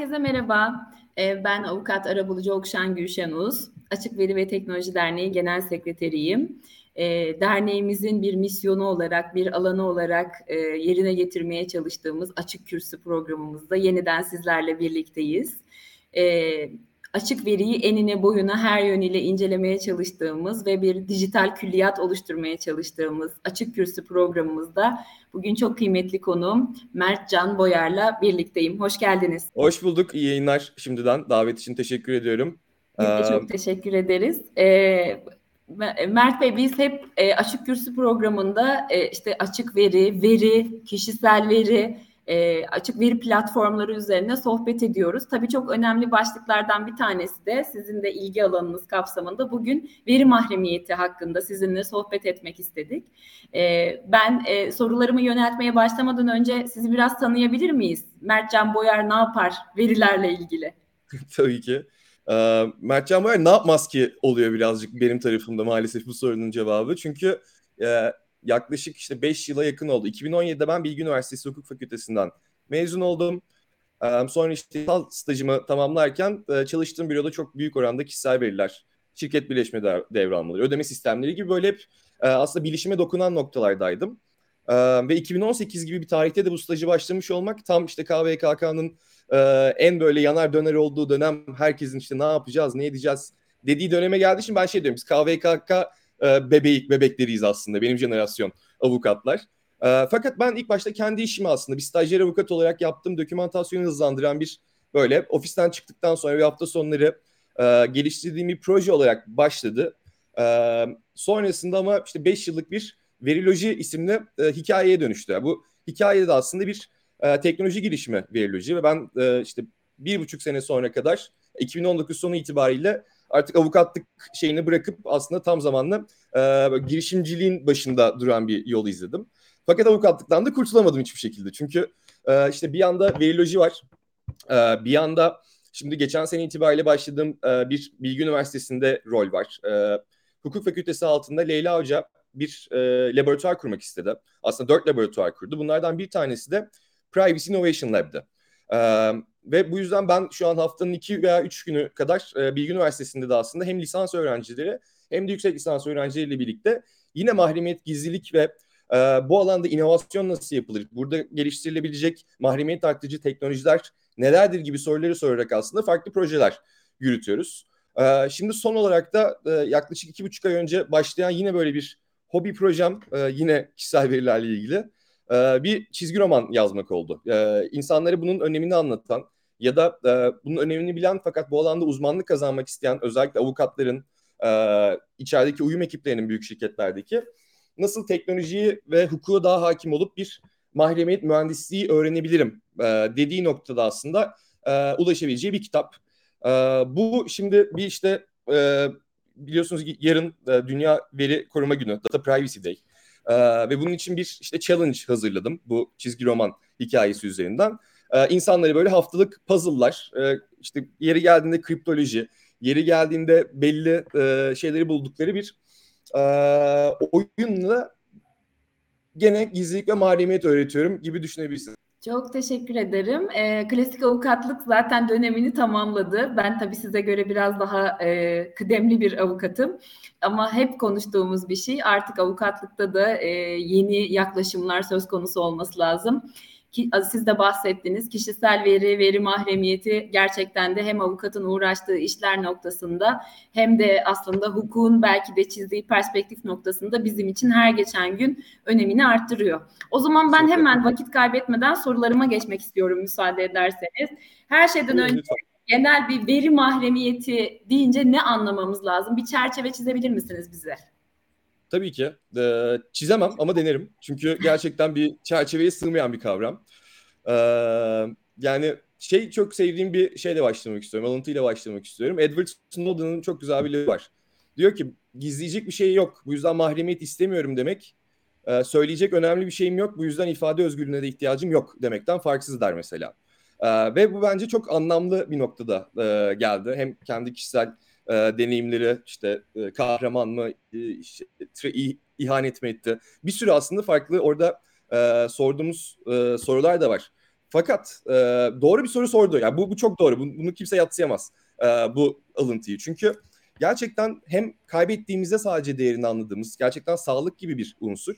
Herkese merhaba. Ee, ben avukat arabulucu Okşan Gülşen Uz. Açık Veri ve Teknoloji Derneği Genel Sekreteriyim. Ee, derneğimizin bir misyonu olarak, bir alanı olarak e, yerine getirmeye çalıştığımız Açık Kürsü programımızda yeniden sizlerle birlikteyiz. Ee, açık veriyi enine boyuna her yönüyle incelemeye çalıştığımız ve bir dijital külliyat oluşturmaya çalıştığımız Açık Kürsü programımızda bugün çok kıymetli konuğum Mert Can Boyar'la birlikteyim. Hoş geldiniz. Hoş bulduk. İyi yayınlar şimdiden. Davet için teşekkür ediyorum. Biz de çok teşekkür ederiz. Ee, Mert Bey biz hep e, Açık Kürsü programında e, işte açık veri, veri, kişisel veri, e, açık veri platformları üzerine sohbet ediyoruz. Tabii çok önemli başlıklardan bir tanesi de sizin de ilgi alanınız kapsamında bugün veri mahremiyeti hakkında sizinle sohbet etmek istedik. E, ben e, sorularımı yöneltmeye başlamadan önce sizi biraz tanıyabilir miyiz? Mertcan Boyar ne yapar verilerle ilgili? Tabii ki. Ee, Mertcan Boyar ne yapmaz ki oluyor birazcık benim tarafımda maalesef bu sorunun cevabı. Çünkü e, yaklaşık işte 5 yıla yakın oldu. 2017'de ben Bilgi Üniversitesi Hukuk Fakültesinden mezun oldum. Sonra işte stajımı tamamlarken çalıştığım büroda çok büyük oranda kişisel veriler, şirket birleşme devralmaları, ödeme sistemleri gibi böyle hep aslında bilişime dokunan noktalardaydım. Ve 2018 gibi bir tarihte de bu stajı başlamış olmak tam işte KVKK'nın en böyle yanar döner olduğu dönem herkesin işte ne yapacağız, ne edeceğiz dediği döneme geldiği için ben şey diyorum biz KVKK e, bebek bebekleriyiz aslında benim jenerasyon avukatlar. E, fakat ben ilk başta kendi işimi aslında bir stajyer avukat olarak yaptığım dokümantasyonu hızlandıran bir böyle ofisten çıktıktan sonra bir hafta sonları e, geliştirdiğim bir proje olarak başladı. E, sonrasında ama işte 5 yıllık bir Veriloji isimli hikayeye dönüştü. Bu hikayede de aslında bir teknoloji girişimi Veriloji ve ben işte bir buçuk sene sonra kadar 2019 sonu itibariyle artık avukatlık şeyini bırakıp aslında tam zamanlı e, girişimciliğin başında duran bir yol izledim. Fakat avukatlıktan da kurtulamadım hiçbir şekilde. Çünkü e, işte bir yanda veriloji var. E, bir yanda şimdi geçen sene itibariyle başladığım e, bir Bilgi Üniversitesi'nde rol var. E, hukuk fakültesi altında Leyla Hoca bir e, laboratuvar kurmak istedi. Aslında dört laboratuvar kurdu. Bunlardan bir tanesi de Privacy Innovation Lab'dı. E, ve bu yüzden ben şu an haftanın iki veya üç günü kadar e, Bilgi Üniversitesi'nde de aslında hem lisans öğrencileri hem de yüksek lisans öğrencileriyle birlikte yine mahremiyet, gizlilik ve e, bu alanda inovasyon nasıl yapılır? Burada geliştirilebilecek mahremiyet artırıcı teknolojiler nelerdir gibi soruları sorarak aslında farklı projeler yürütüyoruz. E, şimdi son olarak da e, yaklaşık iki buçuk ay önce başlayan yine böyle bir hobi projem e, yine kişisel verilerle ilgili e, bir çizgi roman yazmak oldu. E, insanlara bunun önemini anlatan ya da e, bunun önemini bilen fakat bu alanda uzmanlık kazanmak isteyen özellikle avukatların, içerideki uyum ekiplerinin büyük şirketlerdeki nasıl teknolojiyi ve hukuka daha hakim olup bir mahremiyet mühendisliği öğrenebilirim dediği noktada aslında ulaşabileceği bir kitap. bu şimdi bir işte biliyorsunuz yarın Dünya Veri Koruma Günü, Data Privacy Day. Ee, ve bunun için bir işte challenge hazırladım bu çizgi roman hikayesi üzerinden. Ee, insanları böyle haftalık puzzle'lar, e, işte yeri geldiğinde kriptoloji, yeri geldiğinde belli e, şeyleri buldukları bir e, oyunla gene gizlilik ve mahremiyet öğretiyorum gibi düşünebilirsiniz. Çok teşekkür ederim. E, klasik avukatlık zaten dönemini tamamladı. Ben tabii size göre biraz daha e, kıdemli bir avukatım. Ama hep konuştuğumuz bir şey artık avukatlıkta da e, yeni yaklaşımlar söz konusu olması lazım ki, siz de bahsettiniz kişisel veri, veri mahremiyeti gerçekten de hem avukatın uğraştığı işler noktasında hem de aslında hukukun belki de çizdiği perspektif noktasında bizim için her geçen gün önemini arttırıyor. O zaman ben hemen vakit kaybetmeden sorularıma geçmek istiyorum müsaade ederseniz. Her şeyden önce genel bir veri mahremiyeti deyince ne anlamamız lazım? Bir çerçeve çizebilir misiniz bize? Tabii ki. Ee, çizemem ama denerim. Çünkü gerçekten bir çerçeveye sığmayan bir kavram. Ee, yani şey çok sevdiğim bir şeyle başlamak istiyorum. Alıntıyla başlamak istiyorum. Edward Snowden'ın çok güzel bir lafı var. Diyor ki gizleyecek bir şey yok. Bu yüzden mahremiyet istemiyorum demek. E, söyleyecek önemli bir şeyim yok. Bu yüzden ifade özgürlüğüne de ihtiyacım yok demekten farksız der mesela. E, ve bu bence çok anlamlı bir noktada e, geldi. Hem kendi kişisel e, deneyimleri işte e, kahraman mı e, işte, ihanet mi etti bir sürü aslında farklı orada e, sorduğumuz e, sorular da var. Fakat e, doğru bir soru sordu. Yani bu, bu çok doğru. Bunu, bunu kimse yatsıyamaz e, bu alıntıyı. Çünkü gerçekten hem kaybettiğimizde sadece değerini anladığımız gerçekten sağlık gibi bir unsur.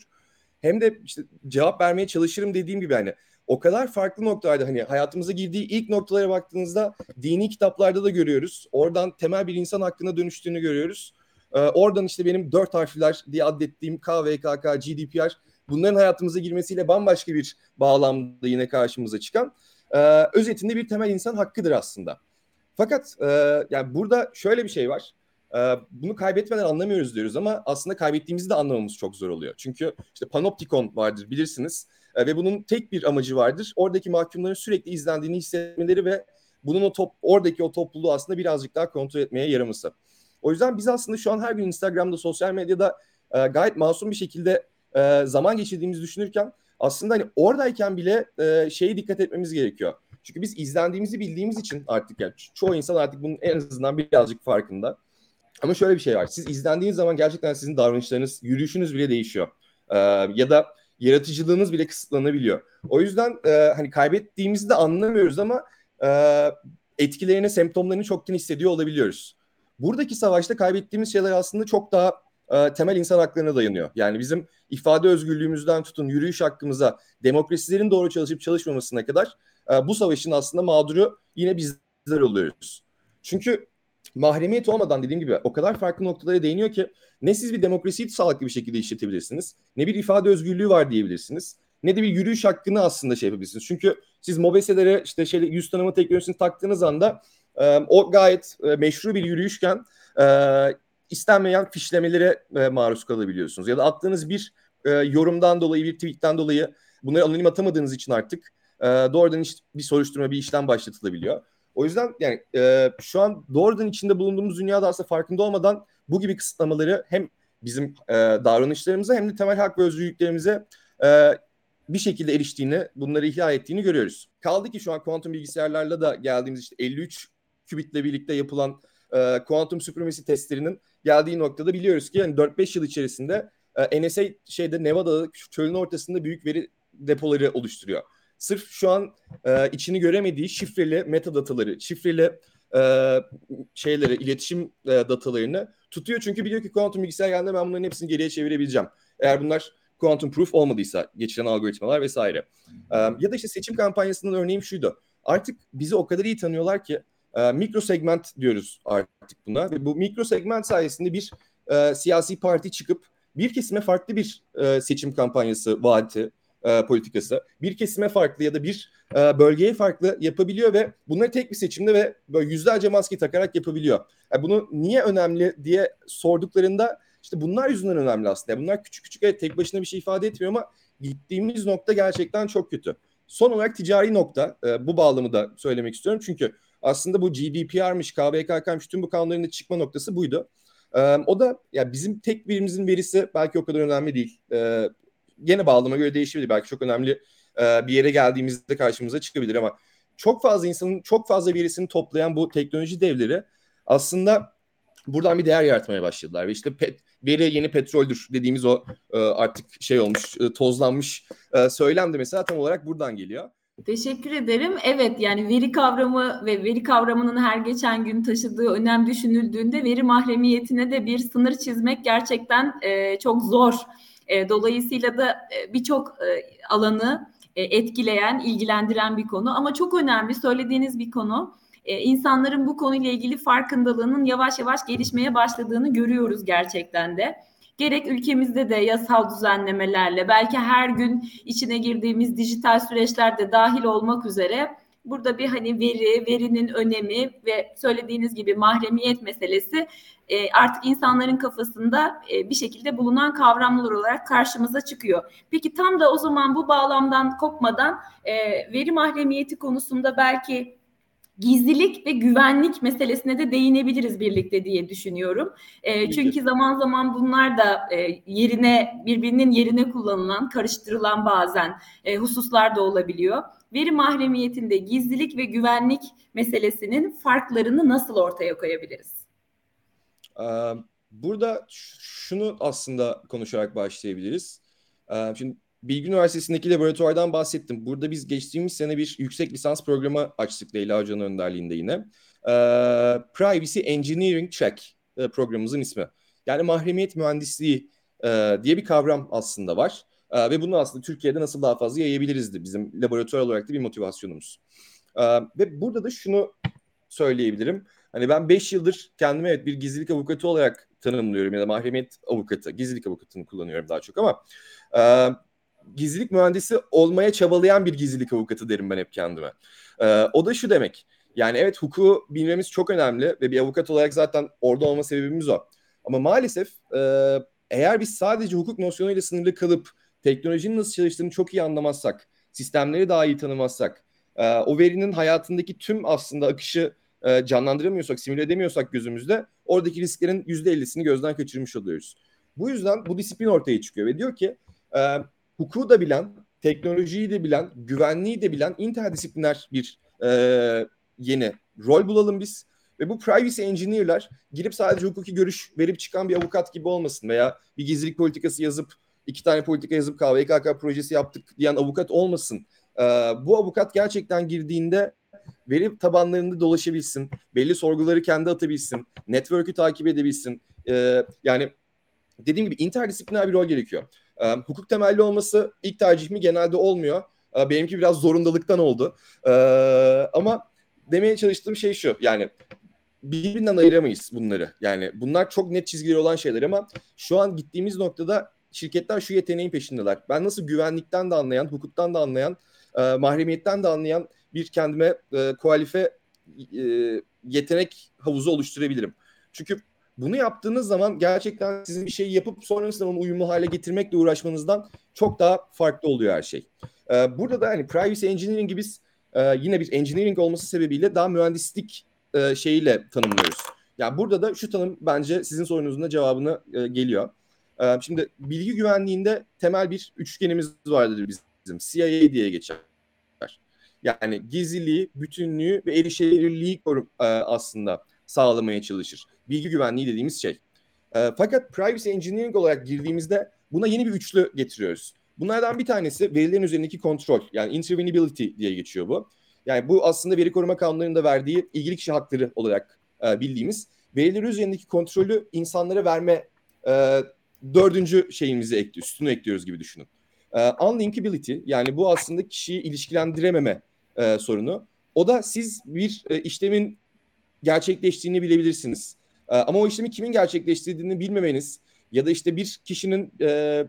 Hem de işte cevap vermeye çalışırım dediğim gibi hani o kadar farklı noktalarda hani hayatımıza girdiği ilk noktalara baktığınızda dini kitaplarda da görüyoruz. Oradan temel bir insan hakkında dönüştüğünü görüyoruz. Ee, oradan işte benim dört harfler diye adettiğim KVKK, GDPR bunların hayatımıza girmesiyle bambaşka bir bağlamda yine karşımıza çıkan e, özetinde bir temel insan hakkıdır aslında. Fakat e, yani burada şöyle bir şey var. E, bunu kaybetmeden anlamıyoruz diyoruz ama aslında kaybettiğimizi de anlamamız çok zor oluyor. Çünkü işte panoptikon vardır bilirsiniz e, ve bunun tek bir amacı vardır. Oradaki mahkumların sürekli izlendiğini hissetmeleri ve bunun o top, oradaki o topluluğu aslında birazcık daha kontrol etmeye yaraması. O yüzden biz aslında şu an her gün Instagram'da, sosyal medyada e, gayet masum bir şekilde e, zaman geçirdiğimizi düşünürken aslında hani oradayken bile e, şeye dikkat etmemiz gerekiyor. Çünkü biz izlendiğimizi bildiğimiz için artık yani çoğu insan artık bunun en azından birazcık farkında. Ama şöyle bir şey var. Siz izlendiğiniz zaman gerçekten sizin davranışlarınız, yürüyüşünüz bile değişiyor. Ee, ya da yaratıcılığınız bile kısıtlanabiliyor. O yüzden e, hani kaybettiğimizi de anlamıyoruz ama e, etkilerini, semptomlarını çoktan hissediyor olabiliyoruz. Buradaki savaşta kaybettiğimiz şeyler aslında çok daha e, temel insan haklarına dayanıyor. Yani bizim ifade özgürlüğümüzden tutun yürüyüş hakkımıza, demokrasilerin doğru çalışıp çalışmamasına kadar e, bu savaşın aslında mağduru yine bizler oluyoruz. Çünkü mahremiyet olmadan dediğim gibi o kadar farklı noktalara değiniyor ki ne siz bir demokrasiyi sağlıklı bir şekilde işletebilirsiniz, ne bir ifade özgürlüğü var diyebilirsiniz, ne de bir yürüyüş hakkını aslında şey yapabilirsiniz. Çünkü siz mobeselere işte şeyle yüz tanıma teknolojisini taktığınız anda e, o gayet e, meşru bir yürüyüşken e, istenmeyen fişlemelere e, maruz kalabiliyorsunuz. Ya da attığınız bir e, yorumdan dolayı, bir tweetten dolayı bunları anonim atamadığınız için artık e, doğrudan iş, bir soruşturma, bir işlem başlatılabiliyor. O yüzden yani e, şu an doğrudan içinde bulunduğumuz dünyada aslında farkında olmadan bu gibi kısıtlamaları hem bizim e, davranışlarımıza hem de temel hak ve özgürlüklerimize e, bir şekilde eriştiğini, bunları ihlal ettiğini görüyoruz. Kaldı ki şu an kuantum bilgisayarlarla da geldiğimiz işte 53 kübitle birlikte yapılan e, kuantum supremacy testlerinin geldiği noktada biliyoruz ki yani 4-5 yıl içerisinde e, NSA şeyde Nevada'da çölün ortasında büyük veri depoları oluşturuyor. Sırf şu an e, içini göremediği şifreli metadataları, şifreli e, şeyleri, iletişim e, datalarını tutuyor. Çünkü biliyor ki kuantum bilgisayar geldiğinde ben bunların hepsini geriye çevirebileceğim. Eğer bunlar quantum proof olmadıysa geçiren algoritmalar vesaire. E, ya da işte seçim kampanyasının örneğim şuydu. Artık bizi o kadar iyi tanıyorlar ki e, mikro segment diyoruz artık buna ve bu mikro segment sayesinde bir e, siyasi parti çıkıp bir kesime farklı bir e, seçim kampanyası vaati e, politikası bir kesime farklı ya da bir e, bölgeye farklı yapabiliyor ve bunları tek bir seçimde ve böyle yüzlerce maske takarak yapabiliyor. Yani bunu niye önemli diye sorduklarında işte bunlar yüzünden önemli aslında. Yani bunlar küçük küçük evet tek başına bir şey ifade etmiyor ama gittiğimiz nokta gerçekten çok kötü. Son olarak ticari nokta e, bu bağlamı da söylemek istiyorum. Çünkü aslında bu GDPR'mış, KVKK'mış tüm bu kanunların çıkma noktası buydu. Ee, o da ya bizim tek birimizin verisi belki o kadar önemli değil. Ee, gene bağlama göre değişebilir. Belki çok önemli e, bir yere geldiğimizde karşımıza çıkabilir ama çok fazla insanın çok fazla verisini toplayan bu teknoloji devleri aslında buradan bir değer yaratmaya başladılar. Ve işte pet, veri yeni petroldür dediğimiz o e, artık şey olmuş, e, tozlanmış e, söylem de mesela tam olarak buradan geliyor. Teşekkür ederim. Evet yani veri kavramı ve veri kavramının her geçen gün taşıdığı önem düşünüldüğünde veri mahremiyetine de bir sınır çizmek gerçekten e, çok zor. E, dolayısıyla da e, birçok e, alanı etkileyen, ilgilendiren bir konu ama çok önemli söylediğiniz bir konu. E, insanların bu konuyla ilgili farkındalığının yavaş yavaş gelişmeye başladığını görüyoruz gerçekten de gerek ülkemizde de yasal düzenlemelerle belki her gün içine girdiğimiz dijital süreçlerde dahil olmak üzere burada bir hani veri, verinin önemi ve söylediğiniz gibi mahremiyet meselesi e, artık insanların kafasında e, bir şekilde bulunan kavramlar olarak karşımıza çıkıyor. Peki tam da o zaman bu bağlamdan kopmadan e, veri mahremiyeti konusunda belki gizlilik ve güvenlik meselesine de değinebiliriz birlikte diye düşünüyorum. E, çünkü zaman zaman bunlar da e, yerine birbirinin yerine kullanılan, karıştırılan bazen e, hususlar da olabiliyor. Veri mahremiyetinde gizlilik ve güvenlik meselesinin farklarını nasıl ortaya koyabiliriz? Burada şunu aslında konuşarak başlayabiliriz. Şimdi Bilgi Üniversitesi'ndeki laboratuvardan bahsettim. Burada biz geçtiğimiz sene bir yüksek lisans programı açtık Leyla Hoca'nın önderliğinde yine. E, Privacy Engineering Check e, programımızın ismi. Yani mahremiyet mühendisliği e, diye bir kavram aslında var. E, ve bunu aslında Türkiye'de nasıl daha fazla yayabilirizdi bizim laboratuvar olarak da bir motivasyonumuz. E, ve burada da şunu söyleyebilirim. Hani ben 5 yıldır kendimi evet bir gizlilik avukatı olarak tanımlıyorum ya da mahremiyet avukatı, gizlilik avukatını kullanıyorum daha çok ama e, gizlilik mühendisi olmaya çabalayan bir gizlilik avukatı derim ben hep kendime. E, o da şu demek. Yani evet hukuku bilmemiz çok önemli ve bir avukat olarak zaten orada olma sebebimiz o. Ama maalesef e, eğer biz sadece hukuk nosyonuyla sınırlı kalıp teknolojinin nasıl çalıştığını çok iyi anlamazsak, sistemleri daha iyi tanımazsak, e, o verinin hayatındaki tüm aslında akışı e, canlandıramıyorsak, simüle edemiyorsak gözümüzde oradaki risklerin %50'sini gözden kaçırmış oluyoruz. Bu yüzden bu disiplin ortaya çıkıyor ve diyor ki e, hukuku da bilen, teknolojiyi de bilen, güvenliği de bilen interdisipliner bir e, yeni rol bulalım biz. Ve bu privacy engineer'lar girip sadece hukuki görüş verip çıkan bir avukat gibi olmasın veya bir gizlilik politikası yazıp iki tane politika yazıp KVKK projesi yaptık diyen avukat olmasın. Ee, bu avukat gerçekten girdiğinde veri tabanlarında dolaşabilsin, belli sorguları kendi atabilsin, network'ü takip edebilsin. Ee, yani dediğim gibi interdisipliner bir rol gerekiyor. Ee, hukuk temelli olması ilk tercih mi genelde olmuyor. Benimki biraz zorundalıktan oldu. Ama demeye çalıştığım şey şu. Yani birbirinden ayıramayız bunları. Yani bunlar çok net çizgileri olan şeyler ama şu an gittiğimiz noktada şirketler şu yeteneğin peşindeler. Ben nasıl güvenlikten de anlayan, hukuktan da anlayan, e, mahremiyetten de anlayan bir kendime e, kualife e, yetenek havuzu oluşturabilirim. Çünkü bunu yaptığınız zaman gerçekten sizin bir şeyi yapıp sonrasında onu uyumlu hale getirmekle uğraşmanızdan çok daha farklı oluyor her şey. E, burada da hani privacy engineering gibi e, yine bir engineering olması sebebiyle daha mühendislik e, şeyiyle tanımlıyoruz. Yani burada da şu tanım bence sizin sorunuzun da cevabını e, geliyor. E, şimdi bilgi güvenliğinde temel bir üçgenimiz vardır bizim. CIA diye geçer. Yani gizliliği, bütünlüğü ve erişebilirliği korum, e, aslında sağlamaya çalışır. Bilgi güvenliği dediğimiz şey. E, fakat privacy engineering olarak girdiğimizde buna yeni bir üçlü getiriyoruz. Bunlardan bir tanesi verilerin üzerindeki kontrol. Yani intervenability diye geçiyor bu. Yani bu aslında veri koruma kanunlarında verdiği ilgili kişi hakları olarak e, bildiğimiz verileri üzerindeki kontrolü insanlara verme e, dördüncü şeyimizi ekliyor, üstünü ekliyoruz gibi düşünün. E, unlinkability yani bu aslında kişiyi ilişkilendirememe e, sorunu. O da siz bir e, işlemin gerçekleştiğini bilebilirsiniz. E, ama o işlemi kimin gerçekleştirdiğini bilmemeniz ya da işte bir kişinin e,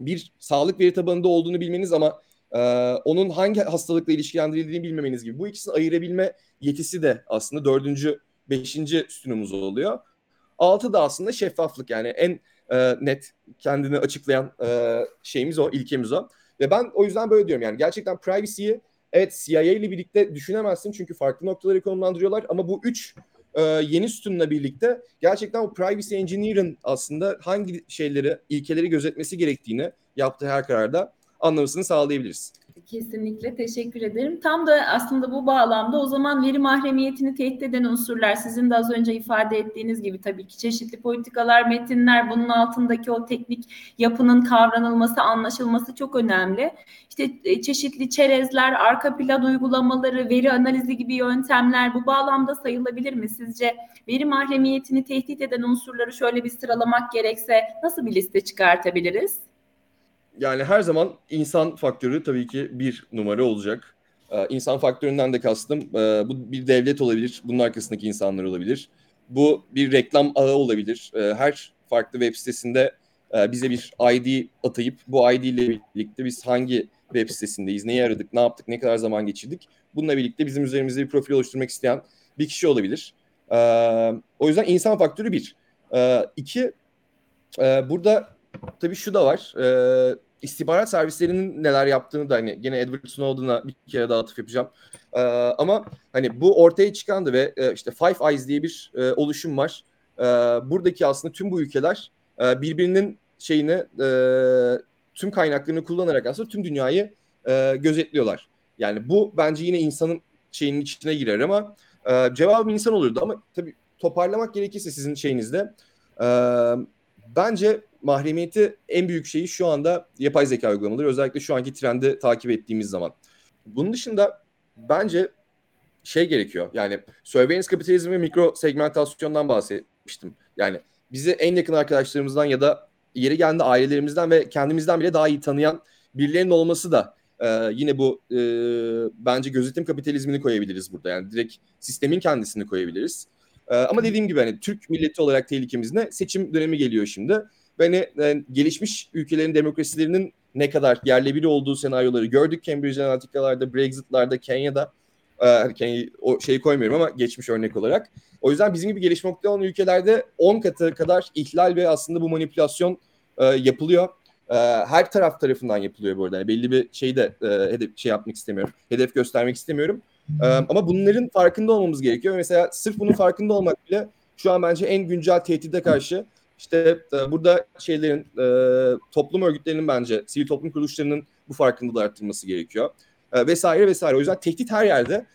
bir sağlık veri tabanında olduğunu bilmeniz ama e, onun hangi hastalıkla ilişkilendirildiğini bilmemeniz gibi bu ikisini ayırabilme yetisi de aslında dördüncü, beşinci sütunumuz oluyor. Altı da aslında şeffaflık yani en e, net kendini açıklayan e, şeyimiz o, ilkemiz o. Ve ben o yüzden böyle diyorum yani gerçekten privacy'yi evet CIA ile birlikte düşünemezsin çünkü farklı noktaları konumlandırıyorlar ama bu üç e, yeni sütunla birlikte gerçekten o privacy engineer'ın aslında hangi şeyleri, ilkeleri gözetmesi gerektiğini yaptığı her kararda anlamasını sağlayabiliriz. Kesinlikle teşekkür ederim. Tam da aslında bu bağlamda o zaman veri mahremiyetini tehdit eden unsurlar sizin de az önce ifade ettiğiniz gibi tabii ki çeşitli politikalar, metinler bunun altındaki o teknik yapının kavranılması, anlaşılması çok önemli. İşte e, çeşitli çerezler, arka plan uygulamaları, veri analizi gibi yöntemler bu bağlamda sayılabilir mi sizce? Veri mahremiyetini tehdit eden unsurları şöyle bir sıralamak gerekse nasıl bir liste çıkartabiliriz? Yani her zaman insan faktörü tabii ki bir numara olacak. Ee, insan faktöründen de kastım e, bu bir devlet olabilir, bunun arkasındaki insanlar olabilir. Bu bir reklam ağı olabilir. E, her farklı web sitesinde e, bize bir ID atayıp bu ID ile birlikte biz hangi web sitesindeyiz, neyi aradık, ne yaptık, ne kadar zaman geçirdik. Bununla birlikte bizim üzerimizde bir profil oluşturmak isteyen bir kişi olabilir. E, o yüzden insan faktörü bir. E, iki, e, burada tabii şu da var. E, istihbarat servislerinin neler yaptığını da hani gene Edward Snowden'a bir kere daha atıf yapacağım. E, ama hani bu ortaya çıkandı ve e, işte Five Eyes diye bir e, oluşum var. E, buradaki aslında tüm bu ülkeler e, birbirinin şeyini e, tüm kaynaklarını kullanarak aslında tüm dünyayı e, gözetliyorlar. Yani bu bence yine insanın şeyinin içine girer ama e, cevabım insan olurdu ama tabii toparlamak gerekirse sizin şeyinizde e, bence mahremiyeti en büyük şeyi şu anda yapay zeka uygulamaları. Özellikle şu anki trendi takip ettiğimiz zaman. Bunun dışında bence şey gerekiyor. Yani surveillance kapitalizm ve mikro segmentasyondan bahsetmiştim. Yani bizi en yakın arkadaşlarımızdan ya da yeri geldiğinde ailelerimizden ve kendimizden bile daha iyi tanıyan birilerinin olması da e, yine bu e, bence gözetim kapitalizmini koyabiliriz burada. Yani direkt sistemin kendisini koyabiliriz. E, ama dediğim gibi hani Türk milleti olarak tehlikemiz ne? Seçim dönemi geliyor şimdi. Hani, e, gelişmiş ülkelerin demokrasilerinin ne kadar yerle bir olduğu senaryoları gördük Cambridge Analytica'larda, Brexit'larda, Kenya'da. E, Kenya, o şeyi koymuyorum ama geçmiş örnek olarak. O yüzden bizim gibi gelişmekte olan ülkelerde 10 katı kadar ihlal ve aslında bu manipülasyon e, yapılıyor. E, her taraf tarafından yapılıyor bu arada. Yani belli bir şeyi de e, hedef şey yapmak istemiyorum. Hedef göstermek istemiyorum. E, ama bunların farkında olmamız gerekiyor. Mesela sırf bunun farkında olmak bile şu an bence en güncel tehdide karşı işte e, burada şeylerin e, toplum örgütlerinin bence sivil toplum kuruluşlarının bu farkındalığı arttırması gerekiyor. E, vesaire vesaire. O yüzden tehdit her yerde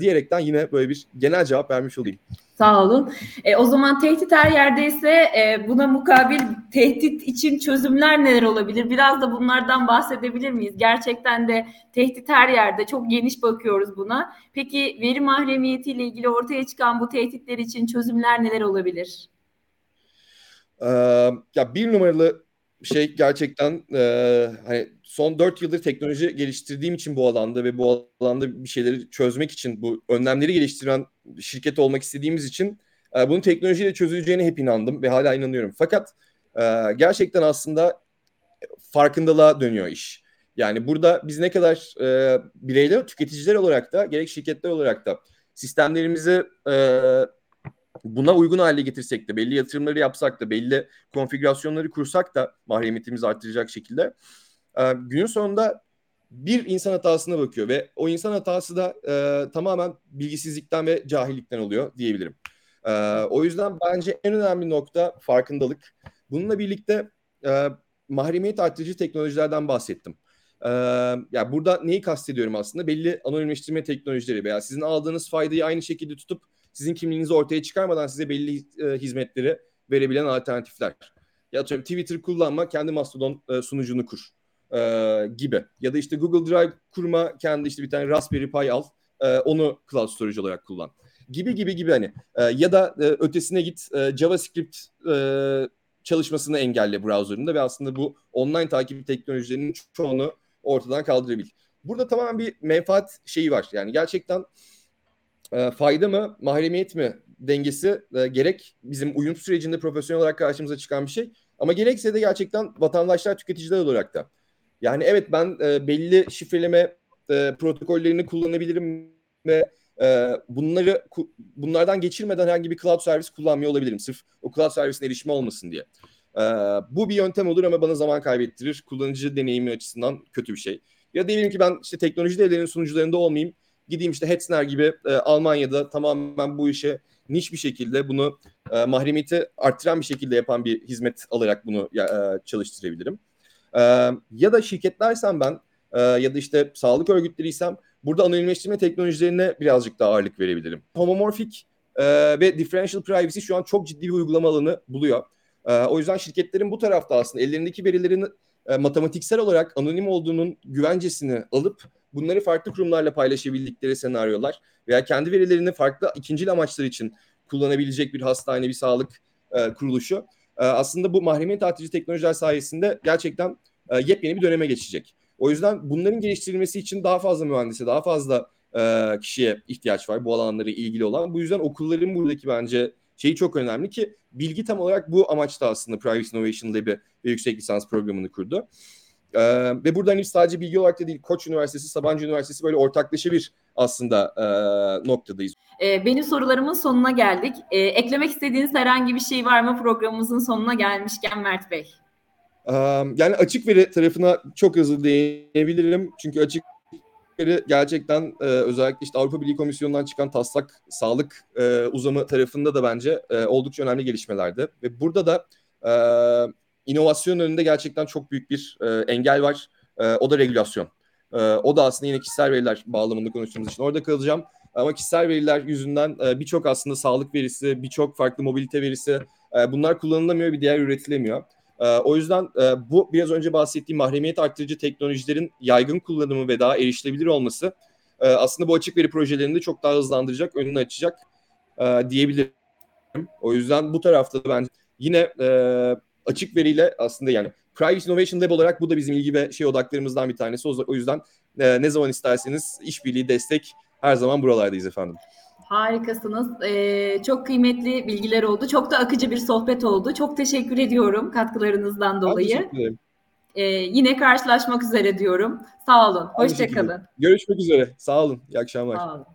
diyerekten yine böyle bir genel cevap vermiş olayım. Sağ olun. E, o zaman tehdit her yerdeyse e, buna mukabil tehdit için çözümler neler olabilir? Biraz da bunlardan bahsedebilir miyiz? Gerçekten de tehdit her yerde. Çok geniş bakıyoruz buna. Peki veri mahremiyetiyle ilgili ortaya çıkan bu tehditler için çözümler neler olabilir? Ya bir numaralı şey gerçekten e, hani son dört yıldır teknoloji geliştirdiğim için bu alanda ve bu alanda bir şeyleri çözmek için bu önlemleri geliştiren şirket olmak istediğimiz için e, bunun teknolojiyle çözüleceğine hep inandım ve hala inanıyorum. Fakat e, gerçekten aslında farkındalığa dönüyor iş. Yani burada biz ne kadar e, bireyler, tüketiciler olarak da gerek şirketler olarak da sistemlerimizi e, buna uygun hale getirsek de belli yatırımları yapsak da belli konfigürasyonları kursak da mahremiyetimizi artıracak şekilde e, günün sonunda bir insan hatasına bakıyor ve o insan hatası da e, tamamen bilgisizlikten ve cahillikten oluyor diyebilirim. E, o yüzden bence en önemli nokta farkındalık. Bununla birlikte e, mahremiyet artırıcı teknolojilerden bahsettim. Ee, yani burada neyi kastediyorum aslında? Belli anonimleştirme teknolojileri veya sizin aldığınız faydayı aynı şekilde tutup sizin kimliğinizi ortaya çıkarmadan size belli e, hizmetleri verebilen alternatifler. Ya atıyorum Twitter kullanma, kendi Mastodon e, sunucunu kur e, gibi. Ya da işte Google Drive kurma, kendi işte bir tane Raspberry Pi al, e, onu cloud storage olarak kullan. Gibi gibi gibi hani. E, ya da e, ötesine git e, JavaScript e, çalışmasını engelle browser'ında ve aslında bu online takip teknolojilerinin çoğunu ortadan kaldırabilir. Burada tamamen bir menfaat şeyi var. Yani gerçekten e, fayda mı, mahremiyet mi dengesi e, gerek bizim uyum sürecinde profesyonel olarak karşımıza çıkan bir şey. Ama gerekse de gerçekten vatandaşlar, tüketiciler olarak da. Yani evet ben e, belli şifreleme e, protokollerini kullanabilirim ve e, bunları bunlardan geçirmeden herhangi bir cloud servis kullanmıyor olabilirim. Sırf o cloud servisine erişimi olmasın diye. E, bu bir yöntem olur ama bana zaman kaybettirir. Kullanıcı deneyimi açısından kötü bir şey. Ya diyelim ki ben işte teknoloji devlerinin sunucularında olmayayım Gideyim işte Hetzner gibi e, Almanya'da tamamen bu işe niş bir şekilde bunu e, mahremiyeti arttıran bir şekilde yapan bir hizmet alarak bunu e, çalıştırabilirim. E, ya da şirketlersem ben e, ya da işte sağlık örgütleriysem burada anonimleştirme teknolojilerine birazcık daha ağırlık verebilirim. Homomorfik e, ve differential privacy şu an çok ciddi bir uygulama alanı buluyor. E, o yüzden şirketlerin bu tarafta aslında ellerindeki verilerin e, matematiksel olarak anonim olduğunun güvencesini alıp bunları farklı kurumlarla paylaşabildikleri senaryolar veya kendi verilerini farklı ikincil amaçlar için kullanabilecek bir hastane, bir sağlık e, kuruluşu e, aslında bu mahremiyet artırıcı teknolojiler sayesinde gerçekten e, yepyeni bir döneme geçecek. O yüzden bunların geliştirilmesi için daha fazla mühendise, daha fazla e, kişiye ihtiyaç var bu alanlara ilgili olan. Bu yüzden okulların buradaki bence şeyi çok önemli ki bilgi tam olarak bu amaçta aslında Privacy Innovation Lab'i ve yüksek lisans programını kurdu. Ee, ve burada hani sadece bilgi olarak da değil Koç Üniversitesi, Sabancı Üniversitesi böyle ortaklaşa bir aslında e, noktadayız. E, benim sorularımın sonuna geldik. E, eklemek istediğiniz herhangi bir şey var mı programımızın sonuna gelmişken Mert Bey? Ee, yani açık veri tarafına çok hızlı değinebilirim. Çünkü açık veri gerçekten e, özellikle işte Avrupa Birliği Komisyonu'ndan çıkan taslak sağlık e, uzamı tarafında da bence e, oldukça önemli gelişmelerdi. Ve burada da e, inovasyon önünde gerçekten çok büyük bir e, engel var. E, o da regülasyon. E, o da aslında yine kişisel veriler bağlamında konuştuğumuz için orada kalacağım. Ama kişisel veriler yüzünden e, birçok aslında sağlık verisi, birçok farklı mobilite verisi e, bunlar kullanılamıyor, bir diğer üretilemiyor. E, o yüzden e, bu biraz önce bahsettiğim mahremiyet arttırıcı teknolojilerin yaygın kullanımı ve daha erişilebilir olması e, aslında bu açık veri projelerini de çok daha hızlandıracak, önünü açacak e, diyebilirim. O yüzden bu tarafta da ben yine e, açık veriyle aslında yani Private Innovation Lab olarak bu da bizim ilgi ve şey odaklarımızdan bir tanesi. O yüzden e, ne zaman isterseniz işbirliği, destek her zaman buralardayız efendim. Harikasınız. Ee, çok kıymetli bilgiler oldu. Çok da akıcı bir sohbet oldu. Çok teşekkür ediyorum katkılarınızdan dolayı. Ben teşekkür ederim. Ee, yine karşılaşmak üzere diyorum. Sağ olun. Hoşçakalın. Görüşmek üzere. Sağ olun. İyi akşamlar. Sağ olun.